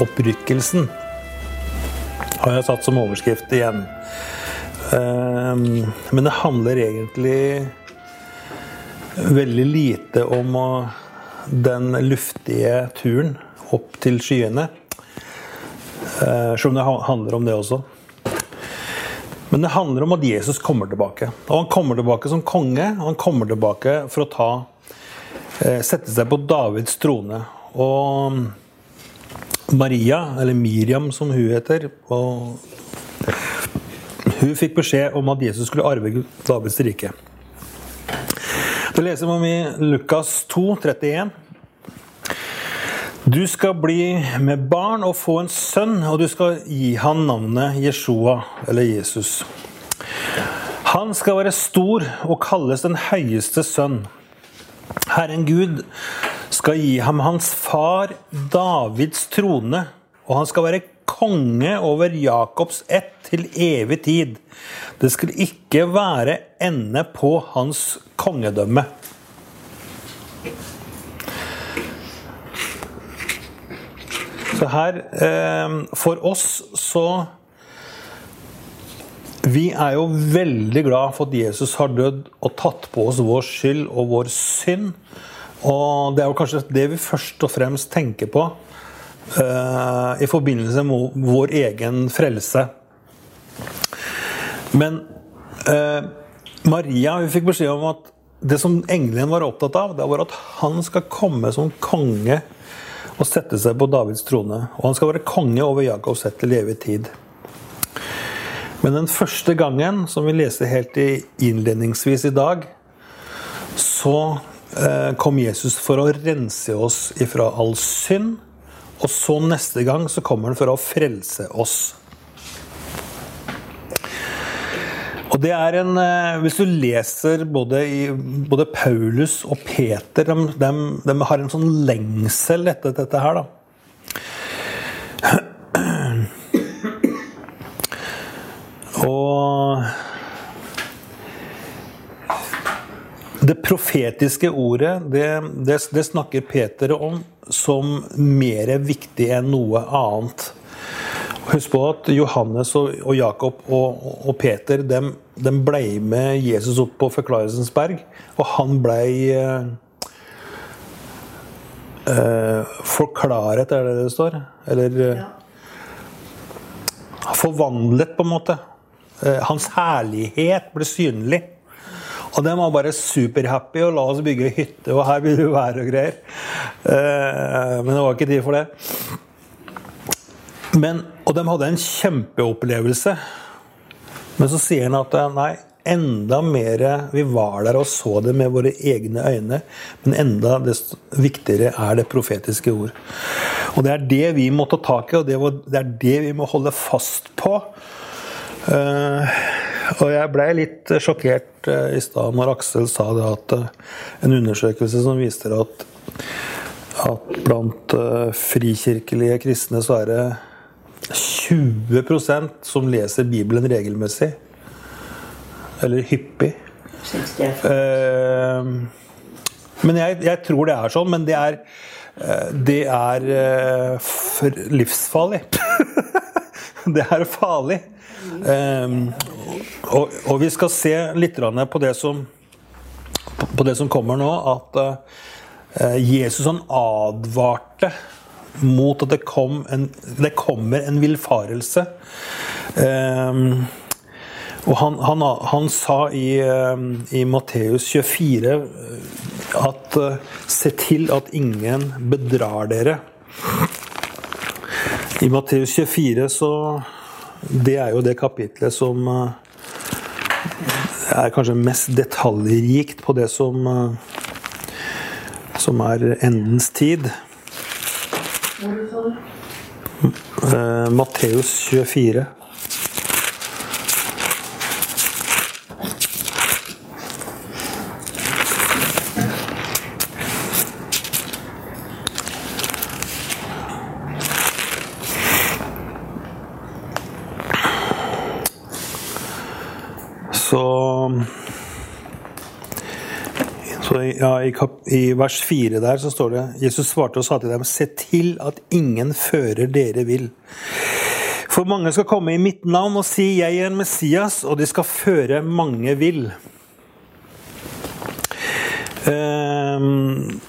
Opprykkelsen har jeg satt som overskrift igjen. Ehm, men det handler egentlig veldig lite om den luftige turen opp til skyene. Eh, Selv om det handler om det også. Men det handler om at Jesus kommer tilbake. Og han kommer tilbake som konge. Og han kommer tilbake for å ta, eh, sette seg på Davids trone. Og Maria, eller Miriam som hun heter, og hun fikk beskjed om at Jesus skulle arve Davids rike. Det leser vi om i Lukas 2, 31. Du skal bli med barn og få en sønn, og du skal gi han navnet Jeshua, eller Jesus. Han skal være stor og kalles den høyeste sønn. Herren Gud skal gi ham hans far Davids trone, og han skal være konge over Jakobs ett til evig tid. Det skal ikke være ende på hans kongedømme. Så her eh, For oss så Vi er jo veldig glad for at Jesus har dødd og tatt på oss vår skyld og vår synd. Og det er jo kanskje det vi først og fremst tenker på uh, i forbindelse med vår egen frelse. Men uh, Maria hun fikk beskjed om at det som engelen var opptatt av, det var at han skal komme som konge og sette seg på Davids trone. Og han skal være konge over Jakobs ett til evig tid. Men den første gangen, som vi leste helt innledningsvis i dag, så kom Jesus for å rense oss ifra all synd. Og så neste gang så kommer han for å frelse oss. Og det er en, eh, Hvis du leser både, i, både Paulus og Peter, de, de, de har en sånn lengsel etter dette her. da. Og det profetiske ordet, det, det, det snakker Peter om som mer viktig enn noe annet. Husk på at Johannes og, og Jakob og, og Peter dem, dem ble med Jesus opp på Forklarelsens berg. Og han ble eh, eh, forklaret, er det det står? Eller ja. forvandlet, på en måte. Eh, hans herlighet ble synlig. Og de var bare superhappy og la oss bygge hytte, og her vil du være og greier. Eh, men det var ikke tid for det. Men, og de hadde en kjempeopplevelse. Men så sier han at eh, nei, enda mer Vi var der og så det med våre egne øyne, men enda viktigere er det profetiske ord. Og det er det vi må ta tak i, og det er det vi må holde fast på. Eh, og jeg ble litt sjokkert eh, i stad når Aksel sa det at eh, en undersøkelse som viser at, at blant eh, frikirkelige kristne så er det 20 som leser Bibelen regelmessig. Eller hyppig. Eh, men jeg, jeg tror det er sånn, men det er, eh, det er eh, livsfarlig. det er farlig. Eh, og, og vi skal se litt på det som, på det som kommer nå, at eh, Jesus han advarte mot at det, kom en, det kommer en villfarelse. Eh, og han, han, han sa i, eh, i Matteus 24 at eh, Se til at ingen bedrar dere. I Matteus 24 så Det er jo det kapitlet som eh, er kanskje mest detaljrikt på det som eh, som er endens tid. Eh, Matteus 24. ja, i, kap, I vers 4 der så står det Jesus svarte og sa til dem Se til at ingen fører dere vil. For mange skal komme i mitt navn og si jeg er Messias, og de skal føre mange vill. Um,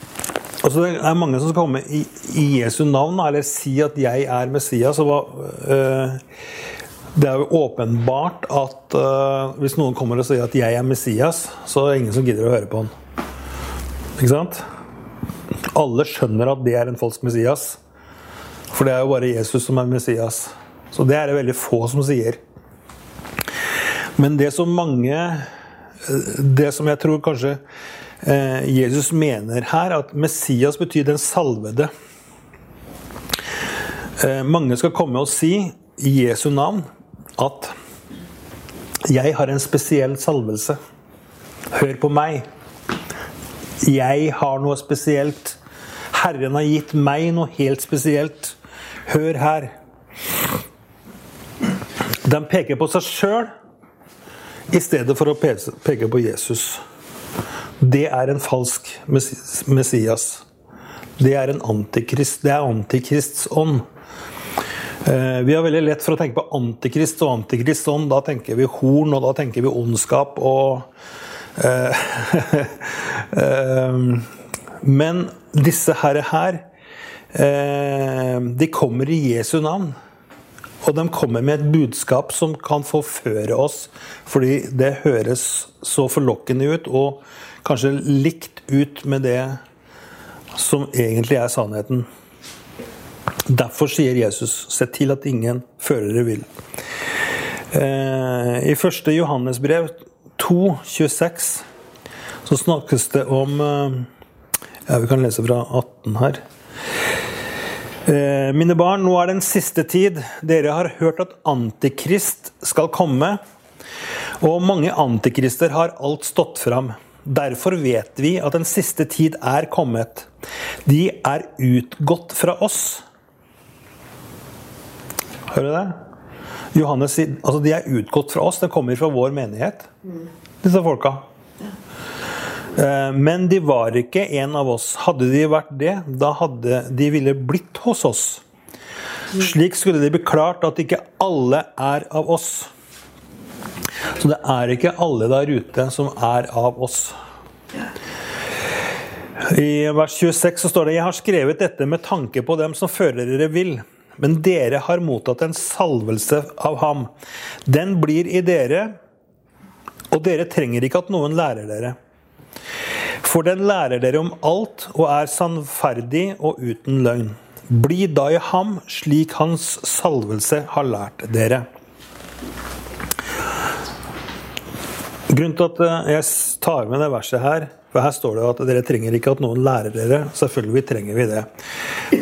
altså det er mange som skal komme i, i Jesu navn, eller si at jeg er Messias. Og, uh, det er jo åpenbart at uh, hvis noen kommer og sier at jeg er Messias, så er det ingen som gidder å høre på han. Ikke sant? Alle skjønner at det er en falsk Messias. For det er jo bare Jesus som er Messias. Så det er det veldig få som sier. Men det som mange Det som jeg tror kanskje eh, Jesus mener her, at Messias betyr den salvede. Eh, mange skal komme og si i Jesu navn at 'jeg har en spesiell salvelse'. Hør på meg. Jeg har noe spesielt. Herren har gitt meg noe helt spesielt. Hør her. De peker på seg sjøl i stedet for å peke på Jesus. Det er en falsk Messias. Det er en antikrist. Det er antikrists ånd. Eh, vi har veldig lett for å tenke på antikrist og antikrists ånd. Da tenker vi horn, og da tenker vi ondskap og men disse herre her, eh, de kommer i Jesu navn. Og de kommer med et budskap som kan forføre oss, fordi det høres så forlokkende ut, og kanskje likt ut med det som egentlig er sannheten. Derfor sier Jesus, se til at ingen førere vil. I første Johannes brev 2, 26, så snakkes det om eh, Ja, vi kan lese fra 18 her. Eh, mine barn, nå er den siste tid. Dere har hørt at Antikrist skal komme. Og mange antikrister har alt stått fram. Derfor vet vi at den siste tid er kommet. De er utgått fra oss. Hører du det? Johannes sier altså de er utgått fra oss. De kommer fra vår menighet, disse folka. Eh, men de var ikke en av oss. Hadde de vært det, da hadde de ville blitt hos oss. Slik skulle det bli klart at ikke alle er av oss. Så det er ikke alle der ute som er av oss. I vers 26 så står det Jeg har skrevet dette med tanke på dem som fører dere vil. Men dere har mottatt en salvelse av ham. Den blir i dere, og dere trenger ikke at noen lærer dere. For den lærer dere om alt og er sannferdig og uten løgn. Bli da i ham slik hans salvelse har lært dere. Grunnen til at jeg tar med det verset her, for her står det at dere trenger ikke at noen lærer dere. Selvfølgelig trenger vi det.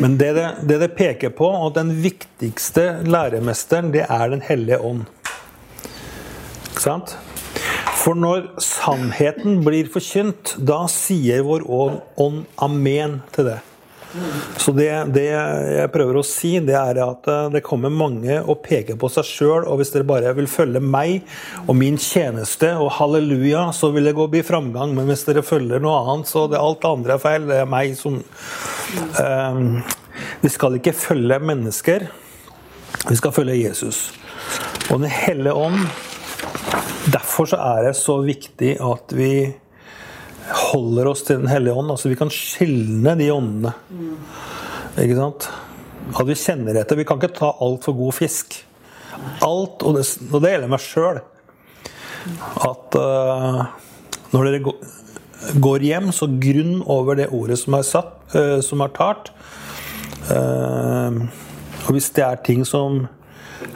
Men det det, det det, peker på, og den viktigste læremesteren, det er Den hellige ånd. Ikke sant? For når sannheten blir forkynt, da sier vår ånd amen til det. Så det, det, jeg prøver å si, det er at eh, det kommer mange og peker på seg sjøl. Og hvis dere bare vil følge meg og min tjeneste og halleluja, så vil det gå bli framgang. Men hvis dere følger noe annet, så det, alt andre er feil. Det er meg som um, Vi skal ikke følge mennesker. Vi skal følge Jesus. Og Den hellige ånd Derfor så er det så viktig at vi holder oss til Den hellige ånd. Altså vi kan skjelne de åndene. Mm. Ikke sant? At vi kjenner etter. Vi kan ikke ta altfor god fisk. Alt, og det, og det gjelder meg sjøl, at uh, når dere går hjem, så grunn over det ordet som er satt, uh, som er talt. Uh, og hvis det er ting som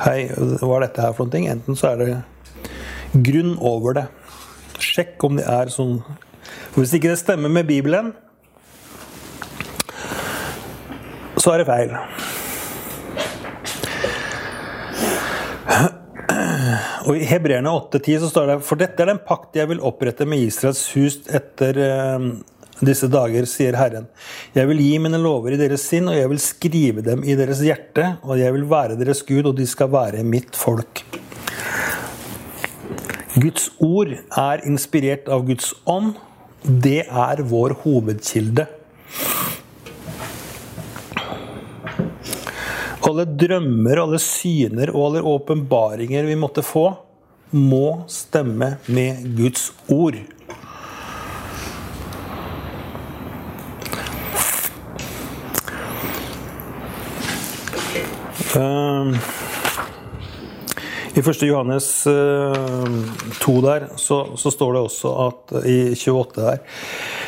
Hei, hva er dette her for noe? Enten så er det grunn over det. Sjekk om det er sånn Hvis ikke det stemmer med Bibelen, så er det feil. Og I Hebreerne 8,10 så står det For dette er den pakt jeg vil opprette med Israels hus etter eh, disse dager, sier Herren. Jeg vil gi mine lover i deres sinn, og jeg vil skrive dem i deres hjerte. Og jeg vil være deres Gud, og de skal være mitt folk. Guds ord er inspirert av Guds ånd Det er vår hovedkilde. Alle drømmer, alle syner og alle åpenbaringer vi måtte få, må stemme med Guds ord. Uh, I 1. Johannes uh, 2 der, så, så, står det også at i 28 der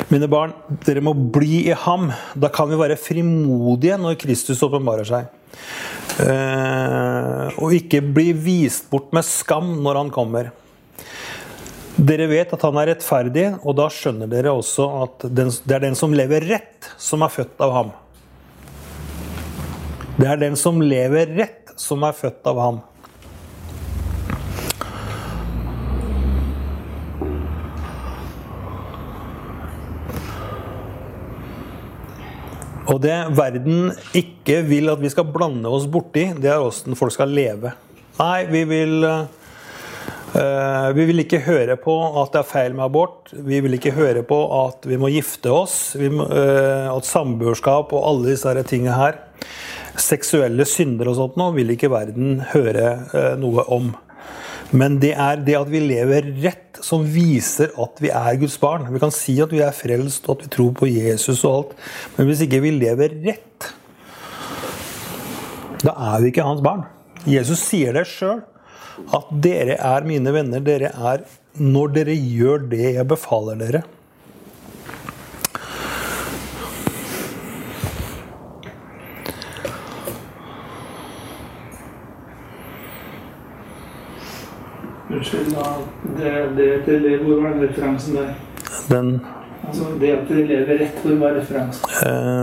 Mine barn, dere må bli i ham. Da kan vi være frimodige når Kristus åpenbarer seg. Eh, og ikke bli vist bort med skam når han kommer. Dere vet at han er rettferdig, og da skjønner dere også at det er den som lever rett, som er født av ham. Det er den som lever rett, som er født av ham. Og det verden ikke vil at vi skal blande oss borti, det er åssen folk skal leve. Nei, vi vil uh, Vi vil ikke høre på at det er feil med abort. Vi vil ikke høre på at vi må gifte oss. Må, uh, at samboerskap og alle disse tingene her seksuelle synder og sånt nå vil ikke verden høre uh, noe om. Men det er det at vi lever rett, som viser at vi er Guds barn. Vi kan si at vi er frelst og at vi tror på Jesus og alt, men hvis ikke vi lever rett, da er vi ikke hans barn. Jesus sier det sjøl. At dere er mine venner. Dere er når dere gjør det jeg befaler dere. Unnskyld, da. Det, det til Hvor var den referansen der? Den Altså det at de lever rett, hvor var referansen?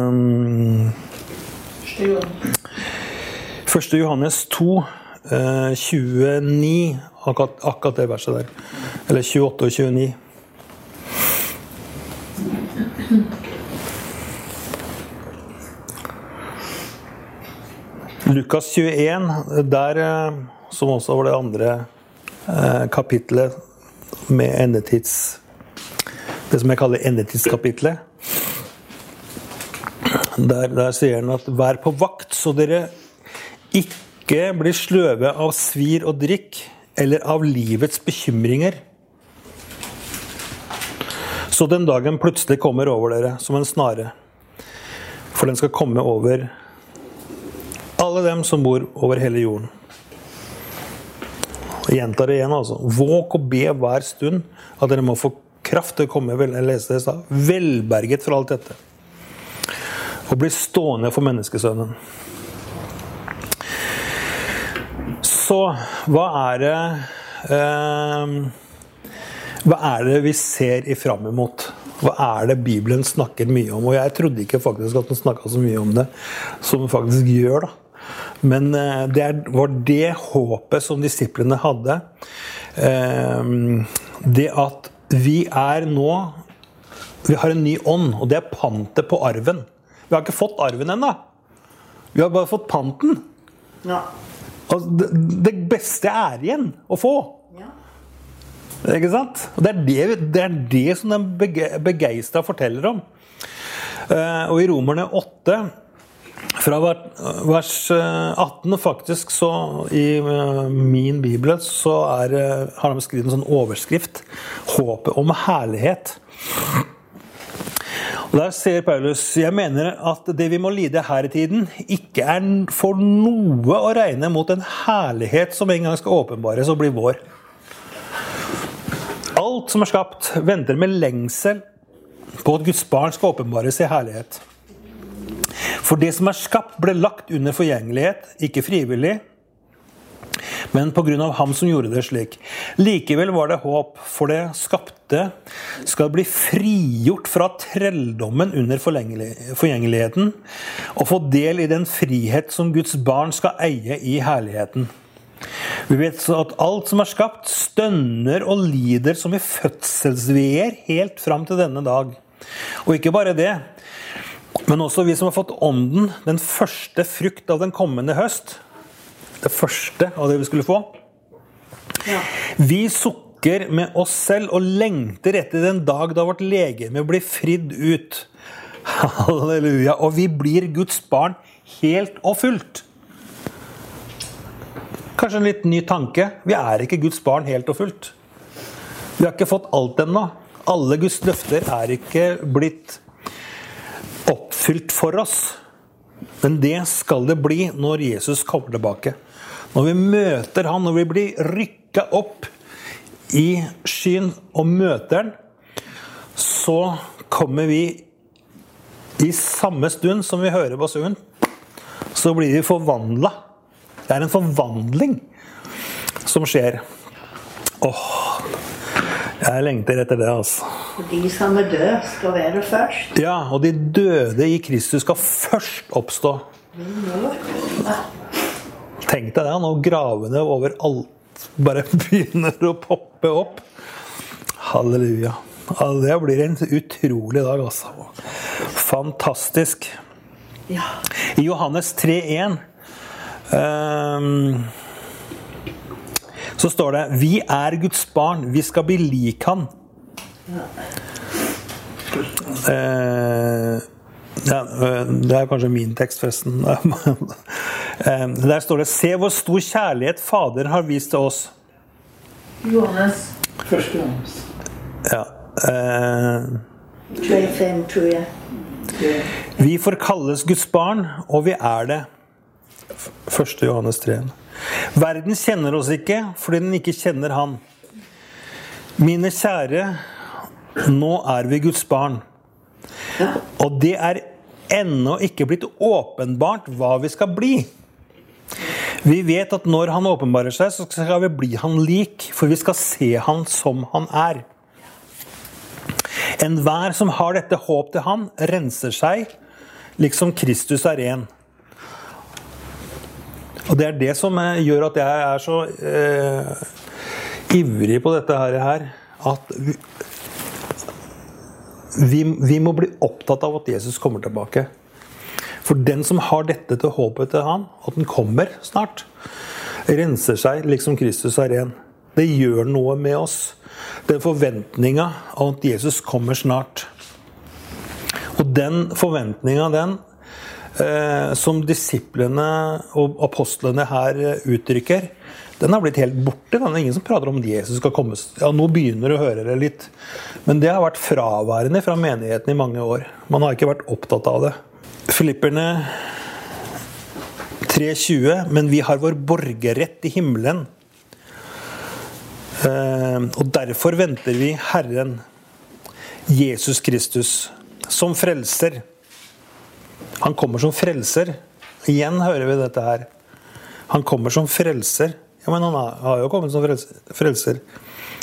Um, Første Johannes 2, uh, 29, akkurat, akkurat det verset der. Eller 28 og 29. Lukas 21, der, eh, som også var det andre Eh, kapitlet med endetids Det som jeg kaller endetidskapitlet. Der, der sier han at 'vær på vakt, så dere ikke blir sløve av svir og drikk' eller av livets bekymringer. Så den dagen plutselig kommer over dere som en snare. For den skal komme over alle dem som bor over hele jorden. Jeg gjentar det igjen, altså. Våg og be hver stund at dere må få kraft til å komme vel, jeg leste det, velberget fra alt dette. Og bli stående for menneskesønnen. Så hva er det eh, Hva er det vi ser i fram imot? Hva er det Bibelen snakker mye om? Og jeg trodde ikke faktisk at den snakka så mye om det som den faktisk gjør. da. Men eh, det var det håpet som disiplene hadde. Eh, det at vi er nå Vi har en ny ånd, og det er pantet på arven. Vi har ikke fått arven ennå. Vi har bare fått panten. Ja. Altså, det, beste er igjen å få. Ja. Ikke sant? Og det er det, det, er det som den begeistra forteller om. Eh, og i Romerne 8 fra vers 18, faktisk så i eh, min bibel så er, har de skrevet en sånn overskrift 'Håpet om herlighet'. Og Der sier Paulus jeg mener at det vi må lide her i tiden, ikke er for noe å regne mot en herlighet som en gang skal åpenbares og bli vår. Alt som er skapt, venter med lengsel på at Guds barn skal åpenbares i herlighet. For det som er skapt, ble lagt under forgjengelighet, ikke frivillig, men pga. ham som gjorde det slik. Likevel var det håp, for det skapte skal bli frigjort fra trelldommen under forgjengeligheten, og få del i den frihet som Guds barn skal eie i herligheten. Vi vet så at alt som er skapt, stønner og lider som i fødselsveier helt fram til denne dag. Og ikke bare det, men også vi som har fått Ånden, den første frukt av den kommende høst. Det første av det vi skulle få. Ja. Vi sukker med oss selv og lengter etter den dag da vårt legeme blir fridd ut. Halleluja. Og vi blir Guds barn helt og fullt. Kanskje en litt ny tanke. Vi er ikke Guds barn helt og fullt. Vi har ikke fått alt ennå. Alle Guds løfter er ikke blitt oppfylt for oss. Men det skal det bli når Jesus kommer tilbake. Når vi møter han, når vi blir rykka opp i skyen og møter han, så kommer vi i samme stund som vi hører basunen, så blir vi forvandla. Det er en forvandling som skjer. Åh, jeg lengter etter det, altså. Og de som er døde, skal være først. Ja, og de døde i Kristus skal først oppstå. Tenk deg det, når gravene over alt bare begynner å poppe opp. Halleluja. Det blir en utrolig dag, altså. Fantastisk. I Johannes 3,1 um, så står det Vi er Guds barn, vi skal bli lik Han. Eh, ja, eh, det er kanskje min tekst, forresten. Eh, Der står det Se hvor stor kjærlighet Fader har vist til oss. Johannes. Første Johannes. Ja. eh, 25, tror jeg. Vi får kalles Guds barn, og vi er det. 1. Johannes 3. Verden kjenner oss ikke fordi den ikke kjenner Han. Mine kjære, nå er vi Guds barn. Og det er ennå ikke blitt åpenbart hva vi skal bli. Vi vet at når Han åpenbarer seg, så skal vi bli Han lik, for vi skal se Han som Han er. Enhver som har dette håp til Han, renser seg, liksom Kristus er ren. Og Det er det som eh, gjør at jeg er så eh, ivrig på dette her, her at vi, vi, må bli opptatt av at Jesus kommer tilbake. For den som har dette til håpet til han, at den kommer snart, renser seg liksom Kristus er ren. Det gjør noe med oss. Den forventninga av at Jesus kommer snart. Og den forventninga, den, eh, som disiplene og apostlene her uttrykker, den har blitt helt borte. Det er ingen som prater om at Jesus skal komme. Ja, Nå begynner du å høre det litt. Men det har vært fraværende fra menigheten i mange år. Man har ikke vært opptatt av det. Filipperne 3,20. Men vi har vår borgerrett i himmelen. Eh, Og derfor venter vi Herren, Jesus Kristus, som frelser. Han kommer som frelser. Igjen hører vi dette her. Han kommer som frelser. Men han har- jo kommet som frelser.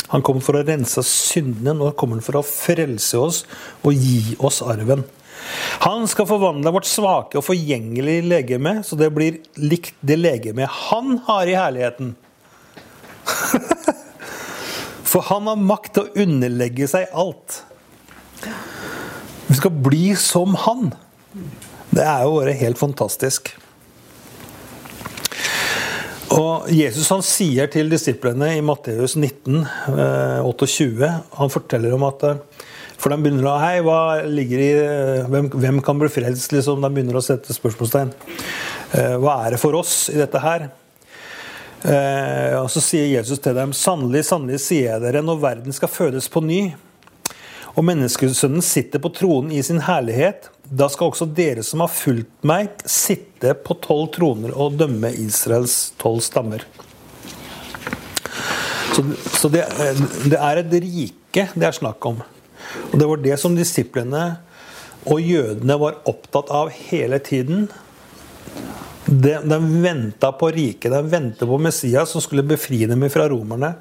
Han kommer for å rense syndene. Nå kommer han for å frelse oss og gi oss arven. Han skal forvandle vårt svake og forgjengelige legeme, så det blir likt det legemet han har i herligheten. For han har makt til å underlegge seg alt. Vi skal bli som han. Det er jo bare helt fantastisk. Og Jesus han sier til disiplene i Matteus 19, eh, 28 Han forteller om at eh, For de begynner å Hei, hva ligger i eh, Hvem, hvem kan bli frelst? Liksom, de begynner å sette spørsmålstegn. Eh, Hva er det for oss i dette her? Eh, og Så sier Jesus til dem, sannelig, sannelig sier jeg dere, når verden skal fødes på ny, og menneskesønnen sitter på tronen i sin herlighet, da skal også dere som har fulgt meg, sitte på tolv troner og dømme Israels tolv stammer. Så, så det, det er et rike det er snakk om. Og det var det som disiplene og jødene var opptatt av hele tiden. De, de venta på riket, de venta på Messias som skulle befri dem fra romerne.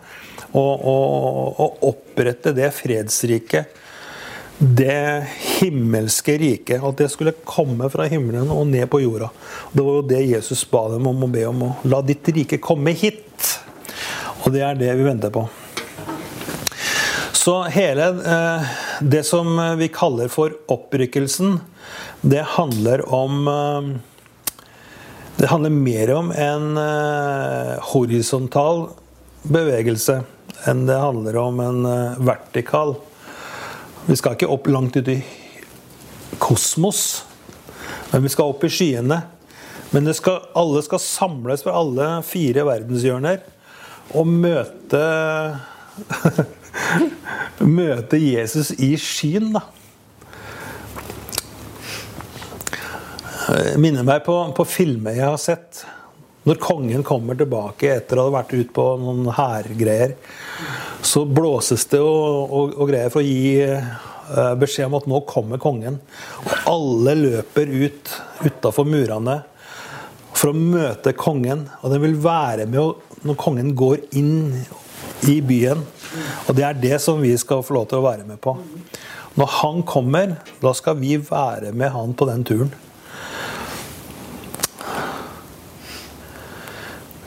Og, og, og opprette det fredsriket. Det himmelske riket. At det skulle komme fra himmelen og ned på jorda. Det var jo det Jesus ba dem om å be om. å La ditt rike komme hit. Og det er det vi venter på. Så hele eh, det som vi kaller for opprykkelsen, det handler om eh, Det handler mer om en eh, horisontal bevegelse. enn det handler om en vertikal vertikal. Vi skal ikke opp langt ut i kosmos, men vi skal opp i skyene. Men skal, alle skal samles fra alle fire verdenshjørner og møte Møte Jesus i skyen, da. Minner meg på, på filmer jeg har sett. Når kongen kommer tilbake etter å ha vært ute på noen hærgreier, så blåses det og, og, og, greier for å gi uh, beskjed om at nå kommer kongen. Og alle løper ut utafor murene for å møte kongen. Og den vil være med når kongen går inn i byen. Og det er det som vi skal få lov til å være med på. Når han kommer, da skal vi være med han på den turen.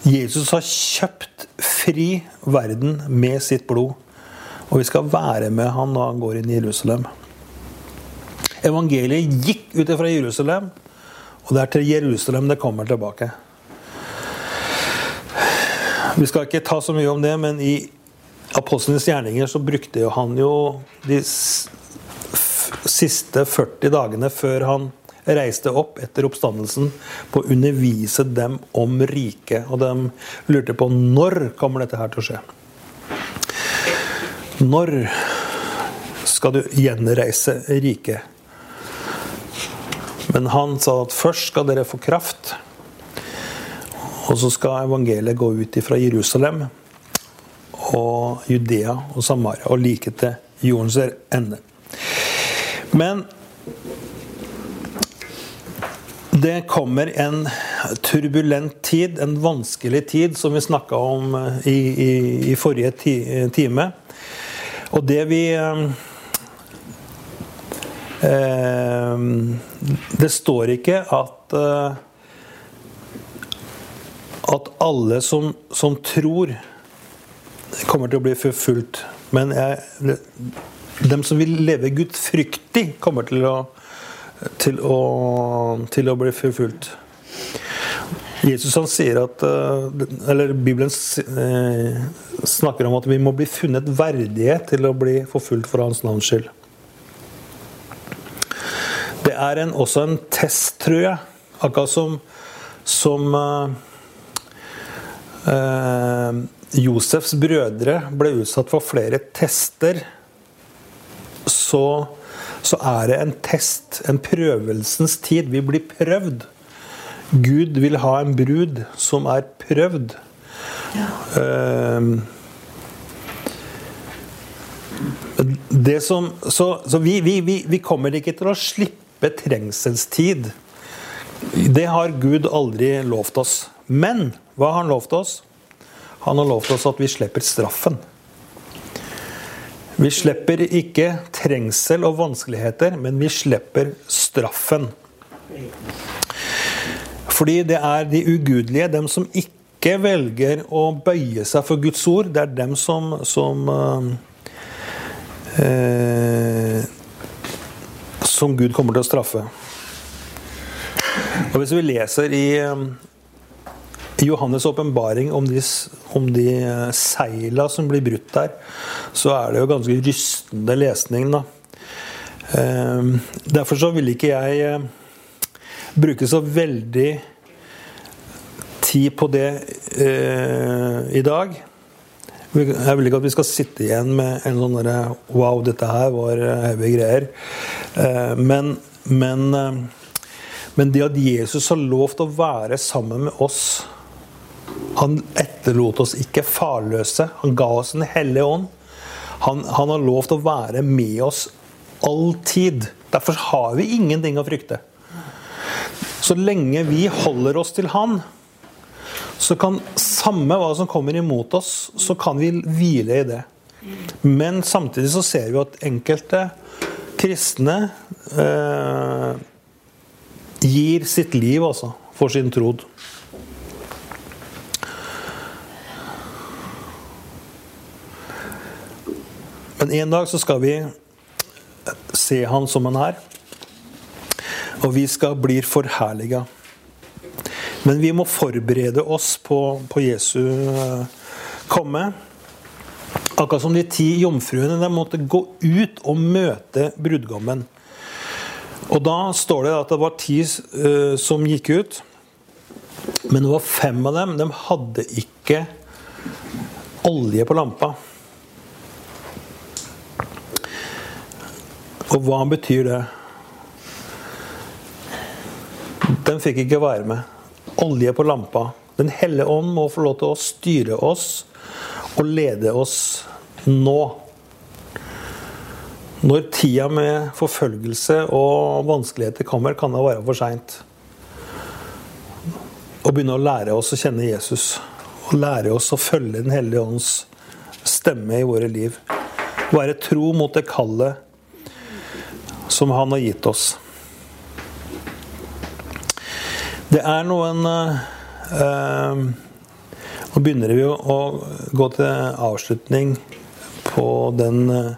Jesus har kjøpt fri verden med sitt blod. Og vi skal være med han når han går inn i Jerusalem. Evangeliet gikk ut fra Jerusalem, og det er til Jerusalem det kommer tilbake. Vi skal ikke ta så mye om det, men i Apostlenes gjerninger så brukte han jo de siste 40 dagene før han reiste opp etter oppstandelsen på å undervise dem om riket. Og de lurte på når kommer dette her til å skje. Når skal du gjenreise riket? Men han sa at først skal dere få kraft. Og så skal evangeliet gå ut fra Jerusalem og Judea og Samaria og like til jordens ende. Men det kommer en turbulent tid, en vanskelig tid, som vi snakka om i, i, i forrige ti, time. Og det vi eh, Det står ikke at eh, at alle som, som, tror, kommer til å bli forfulgt. Men jeg, dem som vil leve gudfryktig, kommer til å, til å, til å bli forfulgt. Jesus han sier at eh, Eller Bibelen eh, snakker om at vi må bli funnet verdige til å bli forfulgt for hans navns skyld. Det er en, også en test, tror jeg. Akkurat som, som uh, Eh, Josefs brødre ble utsatt for flere tester, så, så, er det en test, en prøvelsens tid. Vi blir prøvd. Gud vil ha en brud som er prøvd. Ja. Uh, det som, så, så vi, vi, vi, vi kommer ikke til å slippe trengselstid. Det har Gud aldri lovt oss. Men hva har han lovt oss? Han har lovt oss at vi slipper straffen. Vi slipper ikke trengsel og vanskeligheter, men vi slipper straffen. Fordi det er de ugudelige, dem som ikke velger å bøye seg for Guds ord, det er dem som, som eh, Som Gud kommer til å straffe. Og Hvis vi leser i i Johannes' åpenbaring om om de eh, seila som blir brutt der, så er det jo ganske rystende lesning, da. Ehm, derfor så vil ikke jeg eh, bruke så veldig tid på det eh, i dag. Jeg vil ikke at vi skal sitte igjen med en sånn derre Wow, dette her var heavy greier. men, men, men det at Jesus har lovt å være sammen med oss han etterlot oss ikke farløse. Han ga oss Den hellige ånd. Han, han har lovt å være med oss alltid. Derfor har vi ingenting å frykte. Så lenge vi holder oss til Han, så kan samme hva som kommer imot oss, så kan vi hvile i det. Men samtidig så ser vi at enkelte kristne eh, gir sitt liv altså, for sin trod. Men en dag så skal vi se Han som Han er. Og vi skal bli forherliga. Men vi må forberede oss på, på Jesu eh, komme. Akkurat som de ti jomfruene de måtte gå ut og møte brudgommen. Og da står det at det var ti uh, som gikk ut. Men det var fem av dem. De hadde ikke olje på lampa. Og hva betyr det? Den fikk ikke være med. Olje på lampa. Den hellige ånd må få lov til å styre oss og lede oss nå. Når tida med forfølgelse og vanskeligheter kommer, kan det være for seint. Å begynne å lære oss å kjenne Jesus. Og lære oss å følge Den hellige ånds stemme i våre liv. Være tro mot det kallet som han har gitt oss. Det er noen eh, Nå begynner vi å gå til avslutning på den eh,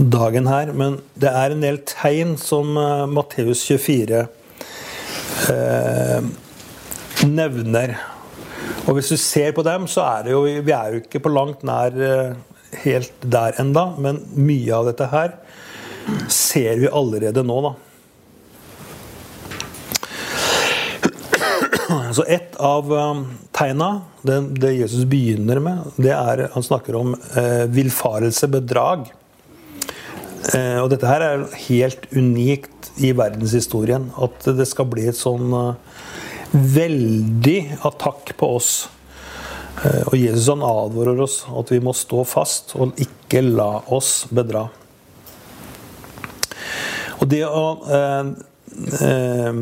dagen her, men det er en del tegn som eh, Matteus 24 eh, nevner. Og hvis du ser på dem, så er det jo Vi er jo ikke på langt nær eh, helt der enda, men mye av dette her ser vi allerede nå, da. Så et av um, tegna, det, det, Jesus begynner med, det er Han snakker om eh, villfarelse, bedrag. Eh, og dette her er helt unikt i verdenshistorien. At det skal bli et sånn eh, veldig attakk på oss. Eh, og Jesus han advarer oss at vi må stå fast og ikke la oss bedra. Og det å eh, eh,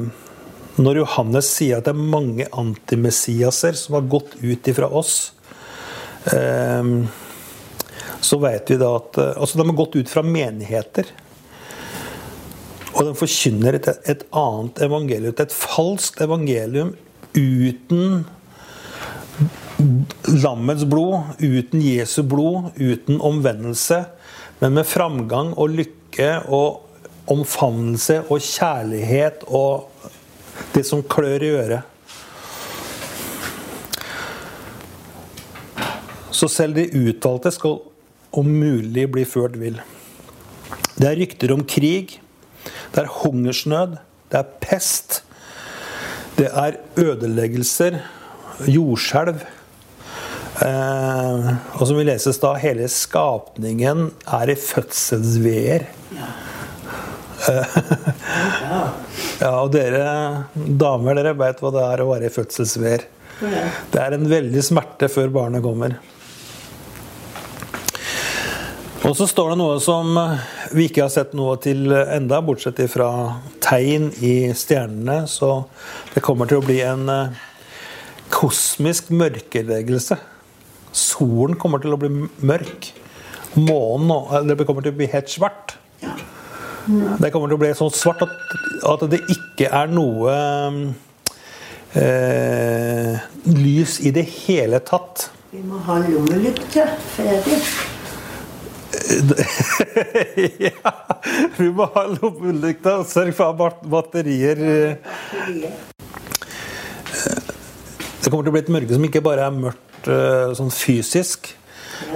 Når Johannes sier at det er mange antimessiaser som har gått ut ifra oss, eh, så vet vi da at eh, Altså, de har gått ut fra menigheter. Og de forkynner et, et annet evangelium, et falskt evangelium uten lammets blod, uten Jesu blod, uten omvendelse, men med framgang og lykke og omfavnelse og kjærlighet og det som klør i øret. Så selv de utvalgte skal om mulig bli ført vill. Det er rykter om krig. Det er hungersnød. Det er pest. Det er ødeleggelser. Jordskjelv. Eh, og som vi leses da, hele skapningen er i fødselsveer. Ja. og dere damer, dere vet hva det er å være i fødselsveer. Det er en veldig smerte før barnet kommer. Og så står det noe som vi ikke har sett noe til enda, bortsett fra tegn i stjernene. Så det kommer til å bli en eh, kosmisk mørkeleggelse. Solen kommer til å bli mørk. Månen det kommer til å bli helt svart. Det kommer til å bli sånn svart at, at det ikke er noe eh, lys i det hele tatt. Vi må ha lommelykte ferdig. ja, vi må ha lommelykta. Sørg for å ha Batterier. Det kommer til å bli et mørke som ikke bare er mørkt eh, sånn fysisk,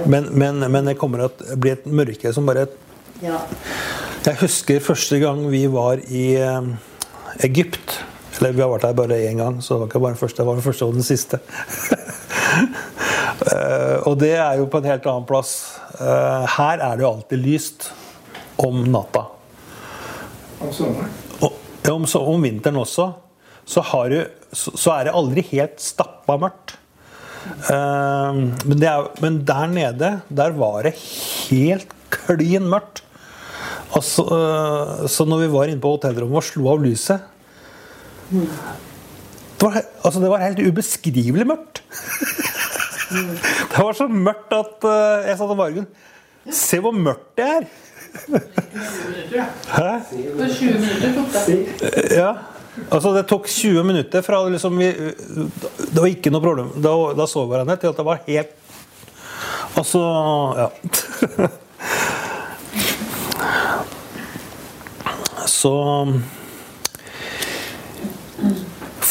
men, men, men det kommer til å bli et mørke som bare Ja. Jeg husker første gang vi var i eh, Egypt. Eller vi har vært der bare én gang, så det var ikke bare den første, det var den første og den siste. Eh, og det er jo på en helt annen plass. Eh, her er det jo alltid lyst om natta. Om sommeren. Og, ja, om, om vinteren også. Så, har du, så, er det aldri helt stappa mørkt. Men, det er, men der nede, der var det helt klin mørkt. Og så, når vi var inne på hotellrommet og slo av lyset det var, altså det var helt ubeskrivelig mørkt. Det var så mørkt at øh, jeg sa til Margunn Se hvor mørkt det er! Hæ? For 20 minutter tok det. Ja. Altså Det tok 20 minutter fra liksom vi Det var ikke noe problem. Da, da så vi hverandre til at det var helt Altså Ja. Så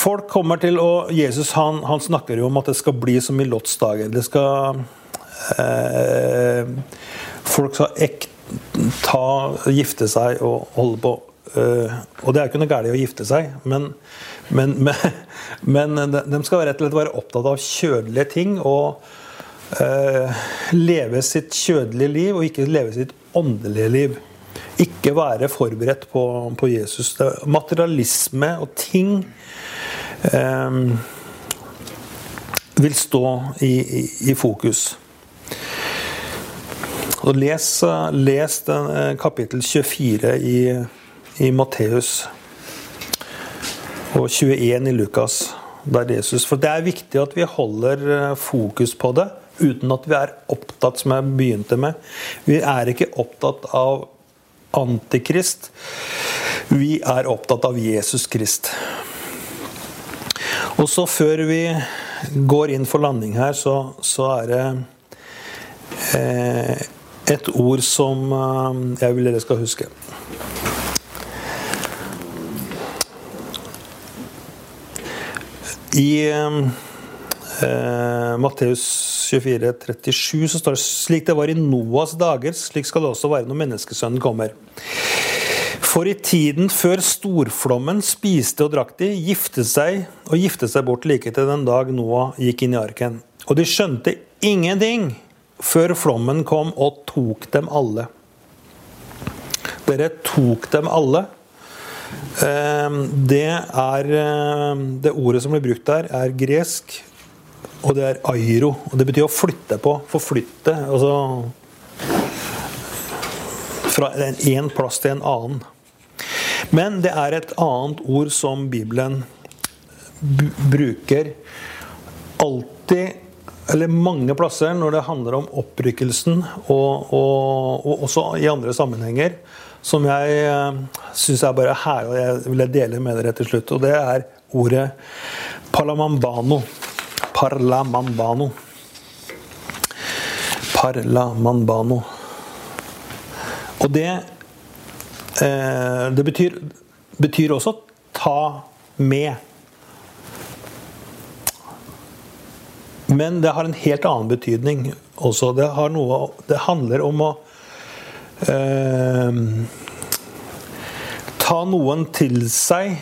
Folk kommer til å Jesus han, han, snakker jo om at det skal bli som i Lots dager. Det skal eh, folk skal ek, ta, gifte seg og holde på. Eh, og det er ikke noe galt å gifte seg, men, men, men, men de skal rett og slett være opptatt av kjødelige ting og eh, leve sitt kjødelige liv og ikke leve sitt åndelige liv. Ikke være forberedt på, på Jesus. Er materialisme og ting eh, vil stå i, i, i fokus. Og les, les den, eh, kapittel 24 i, i Matteus og 21 i Lukas. Der Jesus, for Det er viktig at vi holder eh, fokus på det, uten at vi er opptatt, som jeg begynte med. Vi er ikke opptatt av Antikrist. Vi er opptatt av Jesus Krist. Og så før vi går inn for landing her, så, så er det eh, et ord som eh, jeg vil dere skal huske. I eh, Matteus 24, 37 så står det slik det var i Noas dager, slik skal det også være når menneskesønnen kommer. For i tiden før storflommen spiste og drakk de, giftet seg og giftet seg bort like til den dag Noah gikk inn i arken. Og de skjønte ingenting før flommen kom og tok dem alle. Dere tok dem alle. Eh, Det er eh, Det ordet som blir brukt der, er gresk, og det er airo. Og det betyr å flytte på. Forflytte. Altså fra en plass til en annen. Men det er et annet ord som Bibelen bruker alltid, eller mange plasser, når det handler om opprykkelsen, og, og, og også i andre sammenhenger, som jeg uh, syns er bare herlig, og jeg vil dele med dere til slutt. Og det er ordet palamambano. Parlamambano. Parlamambano. Og det eh, Det betyr, betyr også ta med. Men det har en helt annen betydning også. Det, noe, det handler om å eh, ta noen til seg.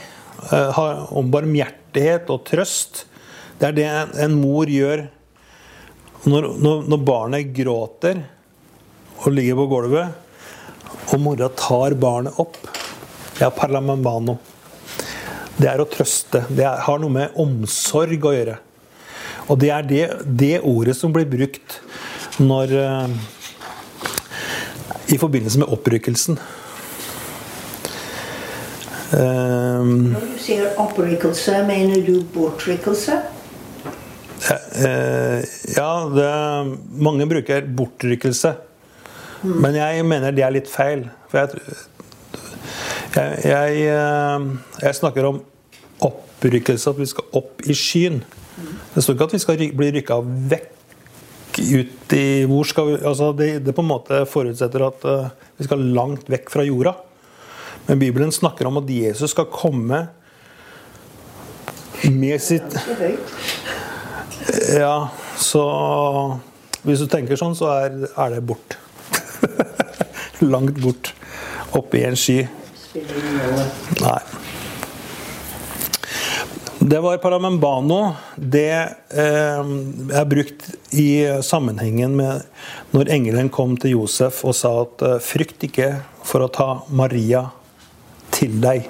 eh, om barmhjertighet og trøst. Det er det en, mor gjør når, når, når barnet gråter og ligger på gulvet, og mora tar barnet opp. Er parlamambano. Det er å trøste. Det er, har noe med omsorg å gjøre. Og det er det, det ordet som blir brukt når eh, I forbindelse med opprykkelsen. Um, Når du sier opprykkelse, mener du bortrykkelse? Eh, ja, det, mange bruker bortrykkelse. Men jeg mener det er litt feil. For jeg, jeg, jeg, eh, jeg snakker om opprykkelse, at vi skal opp i skyen. Det står ikke at vi skal bli rykka vekk ut i hvor skal vi, altså det, det på en måte forutsetter at eh, vi skal langt vekk fra jorda. Men Bibelen snakker om at Jesus skal komme med sitt. Ja, så Hvis du tenker sånn, så er, er det bort. Langt bort. Oppe i en sky. Nei. Det var paramembano. Det eh, er brukt i sammenhengen med når engelen kom til Josef og sa at eh, frykt ikke for å ta Maria til deg.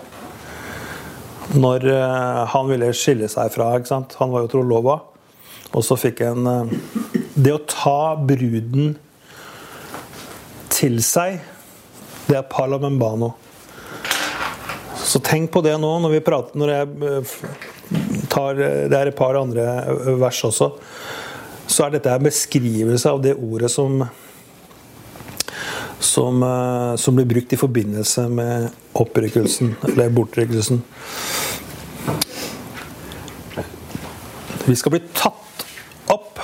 Når eh, han ville skille seg fra? Han var jo trolova. Og så fikk jeg en Det å ta bruden til seg, det er palamembano. Så tenk på det nå når vi prater Når jeg eh, tar Det er et par andre eh, vers også. Så er dette en beskrivelse av det ordet som som, eh, som blir brukt i forbindelse med opprykkelsen, eller bortrykkelsen. Vi skal bli tatt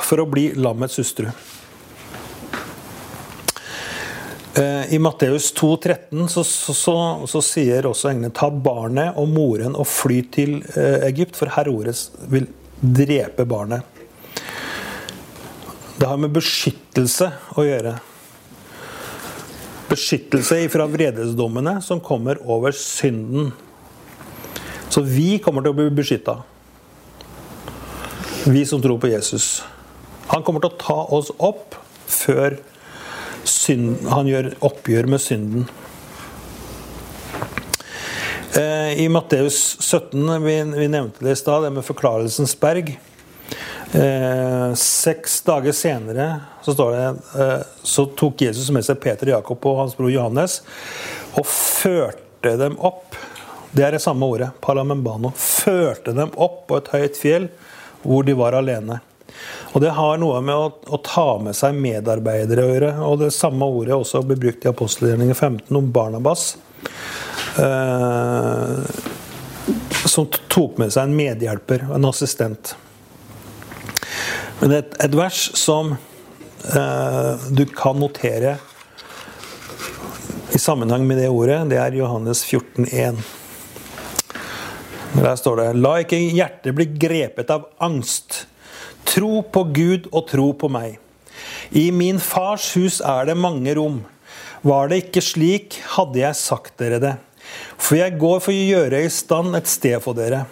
for å bli lammets hustru. Eh, I Matteus 2,13 så, så, så, så sier også englene ta barnet og moren og fly til eh, Egypt, for Herodes vil drepe barnet. Det har med beskyttelse å gjøre. beskyttelse fra vredesdommene som kommer over synden. Så vi kommer til å bli beskytta. Vi som tror på Jesus. Han kommer til å ta oss opp før synd, han gjør oppgjør med synden. Eh, I Matteus 17, vi, nevnte det i stad, det med Forklarelsens berg. Eh, seks dager senere så det eh, så tok Jesus med seg Peter, Jakob og hans bror Johannes og førte dem opp. Det er det samme ordet, palamembano. Førte dem opp på et høyt fjell hvor de var alene. Og Det har noe med å, å ta med seg medarbeidere å gjøre. Og det samme ordet også blir brukt i apostelgjerningen 15 om Barnabas. Eh, som tok med seg en medhjelper, en assistent. Men et, et vers som eh, du kan notere i sammenheng med det ordet, det er Johannes 14,1. Der står det La ikke hjertet bli grepet av angst. Tro på Gud og tro på meg. I min fars hus er det mange rom. Var det ikke slik, hadde jeg sagt dere det. For jeg går for å gjøre i stand et sted for dere.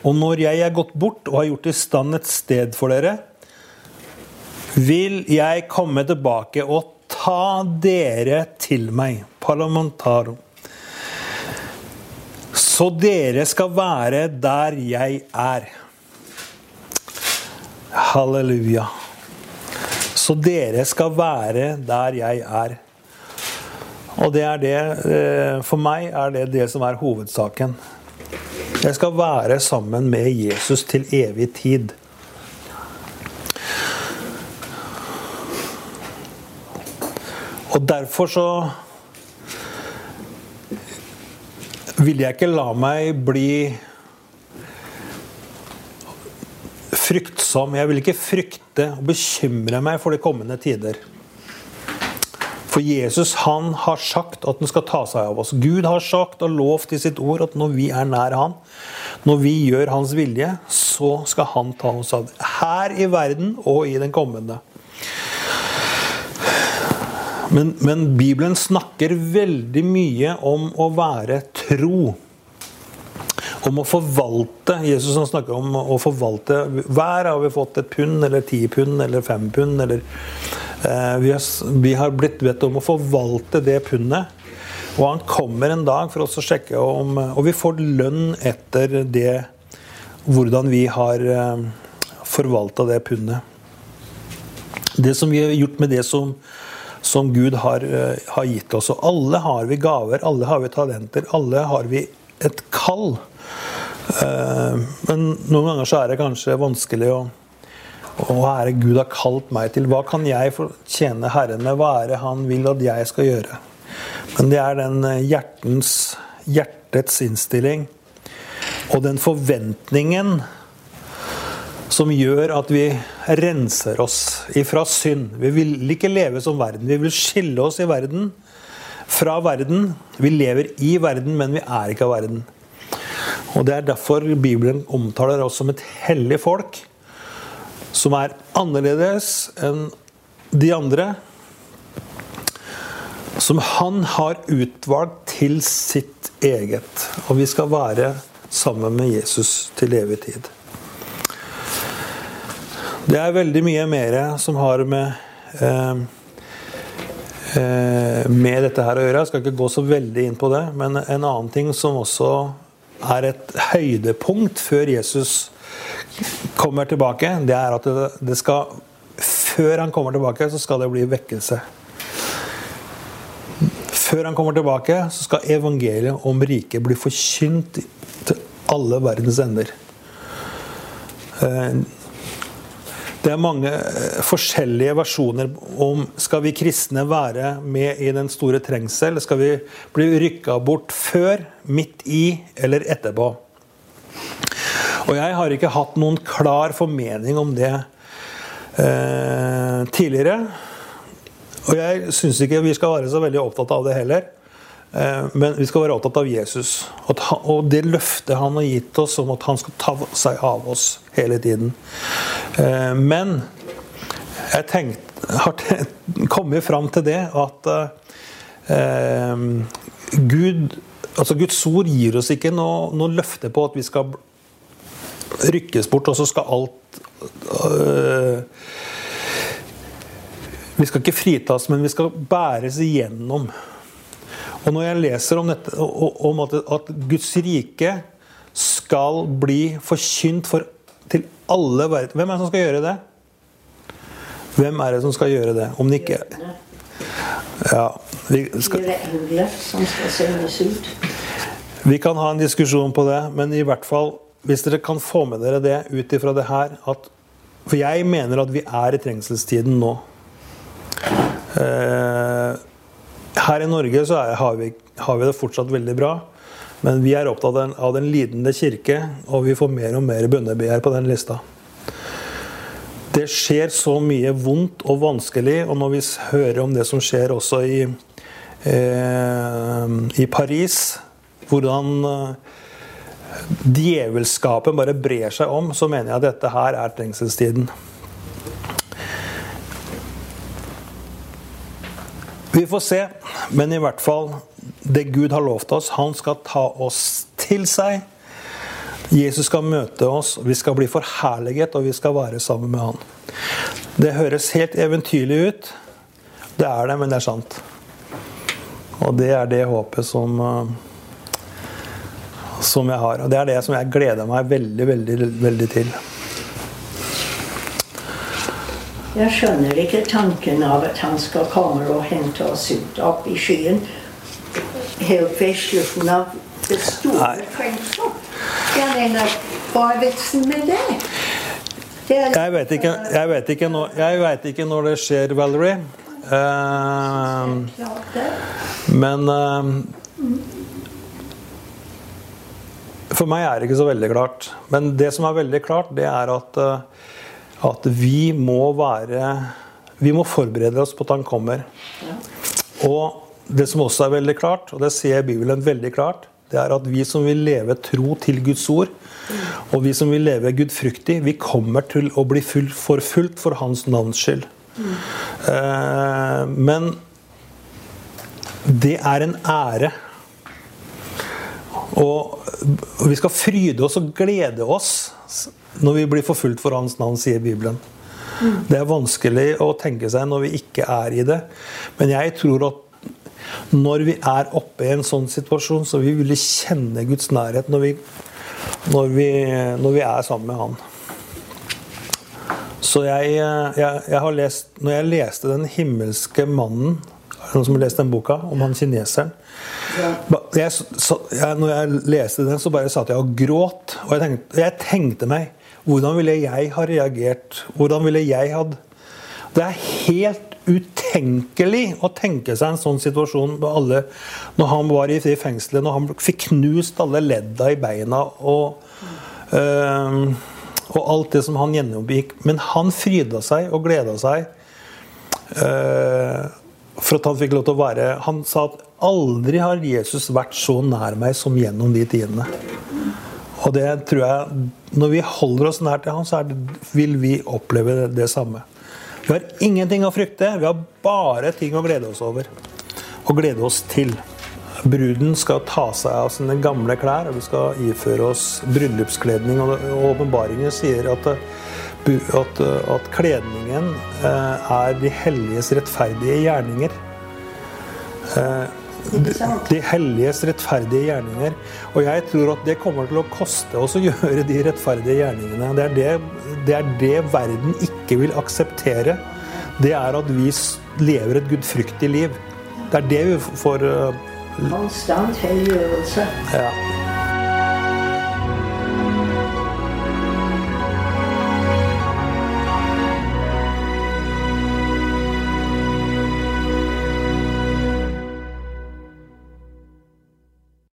Og når jeg er gått bort og har gjort i stand et sted for dere, vil jeg komme tilbake og ta dere til meg. Parlamentaro. Så dere skal være der jeg er. Halleluja. Så dere skal være der jeg er. Og det er det eh, For meg er det det som er hovedsaken. Jeg skal være sammen med Jesus til evig tid. Og derfor så vil jeg ikke la meg bli fryktsom. Jeg vil ikke frykte og bekymre meg for de kommende tider. For Jesus han har sagt at han skal ta seg av oss. Gud har sagt og lovt i sitt ord at når vi er nær han, når vi gjør hans vilje, så skal han ta oss av. Her i verden og i den kommende. Men, men, Bibelen snakker veldig mye om å være tro. Om å forvalte. Jesus han snakker om å forvalte. Hver har vi fått et pund, eller ti pund, eller fem pund. Eller, eh, vi, har, vi, har, blitt bedt om å forvalte det pundet. Og han kommer en dag for oss å sjekke om Og vi får lønn etter det Hvordan vi har eh, forvalta det pundet. Det som vi har gjort med det som som Gud har, eh, har, gitt oss. Og alle har vi gaver, alle har vi talenter, alle har vi et kall. Eh, men noen ganger så er det kanskje vanskelig å hva er det Gud har kalt meg til? Hva kan jeg tjene Herren med? Hva er det Han vil at jeg skal gjøre? Men det er den eh, hjertens, hjertets innstilling og den forventningen som gjør at vi renser oss ifra synd. Vi vil ikke leve som verden. Vi vil skille oss i verden fra verden. Vi lever i verden, men vi er ikke av verden. Og Det er derfor Bibelen omtaler oss som et hellig folk, som er annerledes enn de andre. Som han har utvalgt til sitt eget. Og vi skal være sammen med Jesus til evig tid. Det er veldig mye mer som har med eh, eh, med dette her å gjøre. Jeg skal ikke gå så veldig inn på det. Men en annen ting som også er et høydepunkt før Jesus kommer tilbake, det er at det, skal Før han kommer tilbake, så skal det bli vekkelse. Før han kommer tilbake, så skal evangeliet om riket bli forkynt til alle verdens ender. Det er mange eh, forskjellige versjoner om skal vi kristne være med i den store trengsel. Skal vi bli rykka bort før, midt i eller etterpå? Og jeg har ikke hatt noen klar formening om det eh, tidligere. Og jeg syns ikke vi skal være så veldig opptatt av det heller. Eh, men vi skal være opptatt av Jesus og det løftet han har gitt oss om at han skal ta seg av oss hele tiden. Eh, men jeg tenkt, har kommet fram til det at eh, Gud, altså Guds ord gir oss ikke noe, noe løfte på at vi skal rykkes bort, og så skal alt Vi skal ikke fritas, men vi skal bæres igjennom. Og når jeg leser om, dette, om at, at, Guds rike skal bli forkynt for, til alle verden Hvem er det som skal gjøre det? Hvem er det som skal gjøre det? Om det ikke Ja, vi skal. Vi kan ha en diskusjon på det, men i hvert fall hvis dere kan få med dere det ut ifra det her at, For jeg mener at vi er i trengselstiden nå. Eh, her i Norge så er, har, vi, har, vi, det fortsatt veldig bra. Men vi er opptatt av den, av den lidende kirke, og vi får mer og mer bønnebegjær på den lista. Det skjer så mye vondt og vanskelig, og når vi hører om det som skjer også i, eh, i Paris, hvordan eh, djevelskapen bare brer seg om, så mener jeg at dette her er trengselstiden. Vi får se, men i hvert fall det Gud har lovt oss. Han skal ta oss til seg. Jesus skal møte oss, vi skal bli forherliget, og vi skal være sammen med han. Det høres helt eventyrlig ut. Det er det, men det er sant. Og det er det håpet som, som jeg har. Og det er det som jeg gleder meg veldig, veldig, veldig til. Jeg skjønner ikke tanken av at han skal komme og hente oss ut opp i skyen helt ved slutten av det store fengselet. Jeg mener, hva er vitsen med det? det er, jeg, vet ikke, jeg, vet ikke når, jeg vet ikke når det skjer, Valerie. Uh, men uh, For meg er det ikke så veldig klart. Men det som er veldig klart, det er at uh, at vi må være Vi må forberede oss på at han kommer. Og det som også er veldig klart, og det ser Bibelen veldig klart, det er at vi som vil leve tro til Guds ord, og vi som vil leve gudfryktig, vi kommer til å bli forfulgt for Hans navns skyld. Mm. Men det er en ære. Og vi skal fryde oss og glede oss når vi blir forfulgt for Hans navn, sier Bibelen. Det er vanskelig å tenke seg når vi ikke er i det. Men jeg tror at når vi er oppe i en sånn situasjon, så vi vil kjenne Guds nærhet når vi, når vi, når vi er sammen med Han. Så jeg, jeg, jeg, har lest Når jeg leste 'Den himmelske mannen' Noen som har lest den boka om han kineseren? Jeg, så, når jeg leste den, så bare satt jeg og gråt. Og jeg tenkte, jeg tenkte meg hvordan ville jeg ha reagert? Hvordan ville jeg hatt Det er helt utenkelig å tenke seg en sånn situasjon med alle Når han var i fengselet, når han fikk knust alle ledda i beina og, øh, og alt det som han gjennomgikk. Men han fryda seg og gleda seg øh, for at han fikk lov til å være Han sa at aldri har Jesus vært så nær meg som gjennom de tidene. Og det tror jeg Når vi holder oss nær til Han, så det, vil vi oppleve det, det, samme. Vi har ingenting å frykte. Vi har bare ting å glede oss over. Og glede oss til. Bruden skal ta seg av sine gamle klær, og vi skal iføre oss bryllupskledning. Og åpenbaringen sier at, at, at kledningen eh, er de helliges rettferdige gjerninger. Eh, de helliges rettferdige gjerninger. Og jeg tror at det kommer til å koste oss å gjøre de rettferdige gjerningene. Det er det, det er det, verden ikke vil akseptere. Det er at vi lever et gudfryktig liv. Det er det vi får Konstant helliggjørelse. Ja.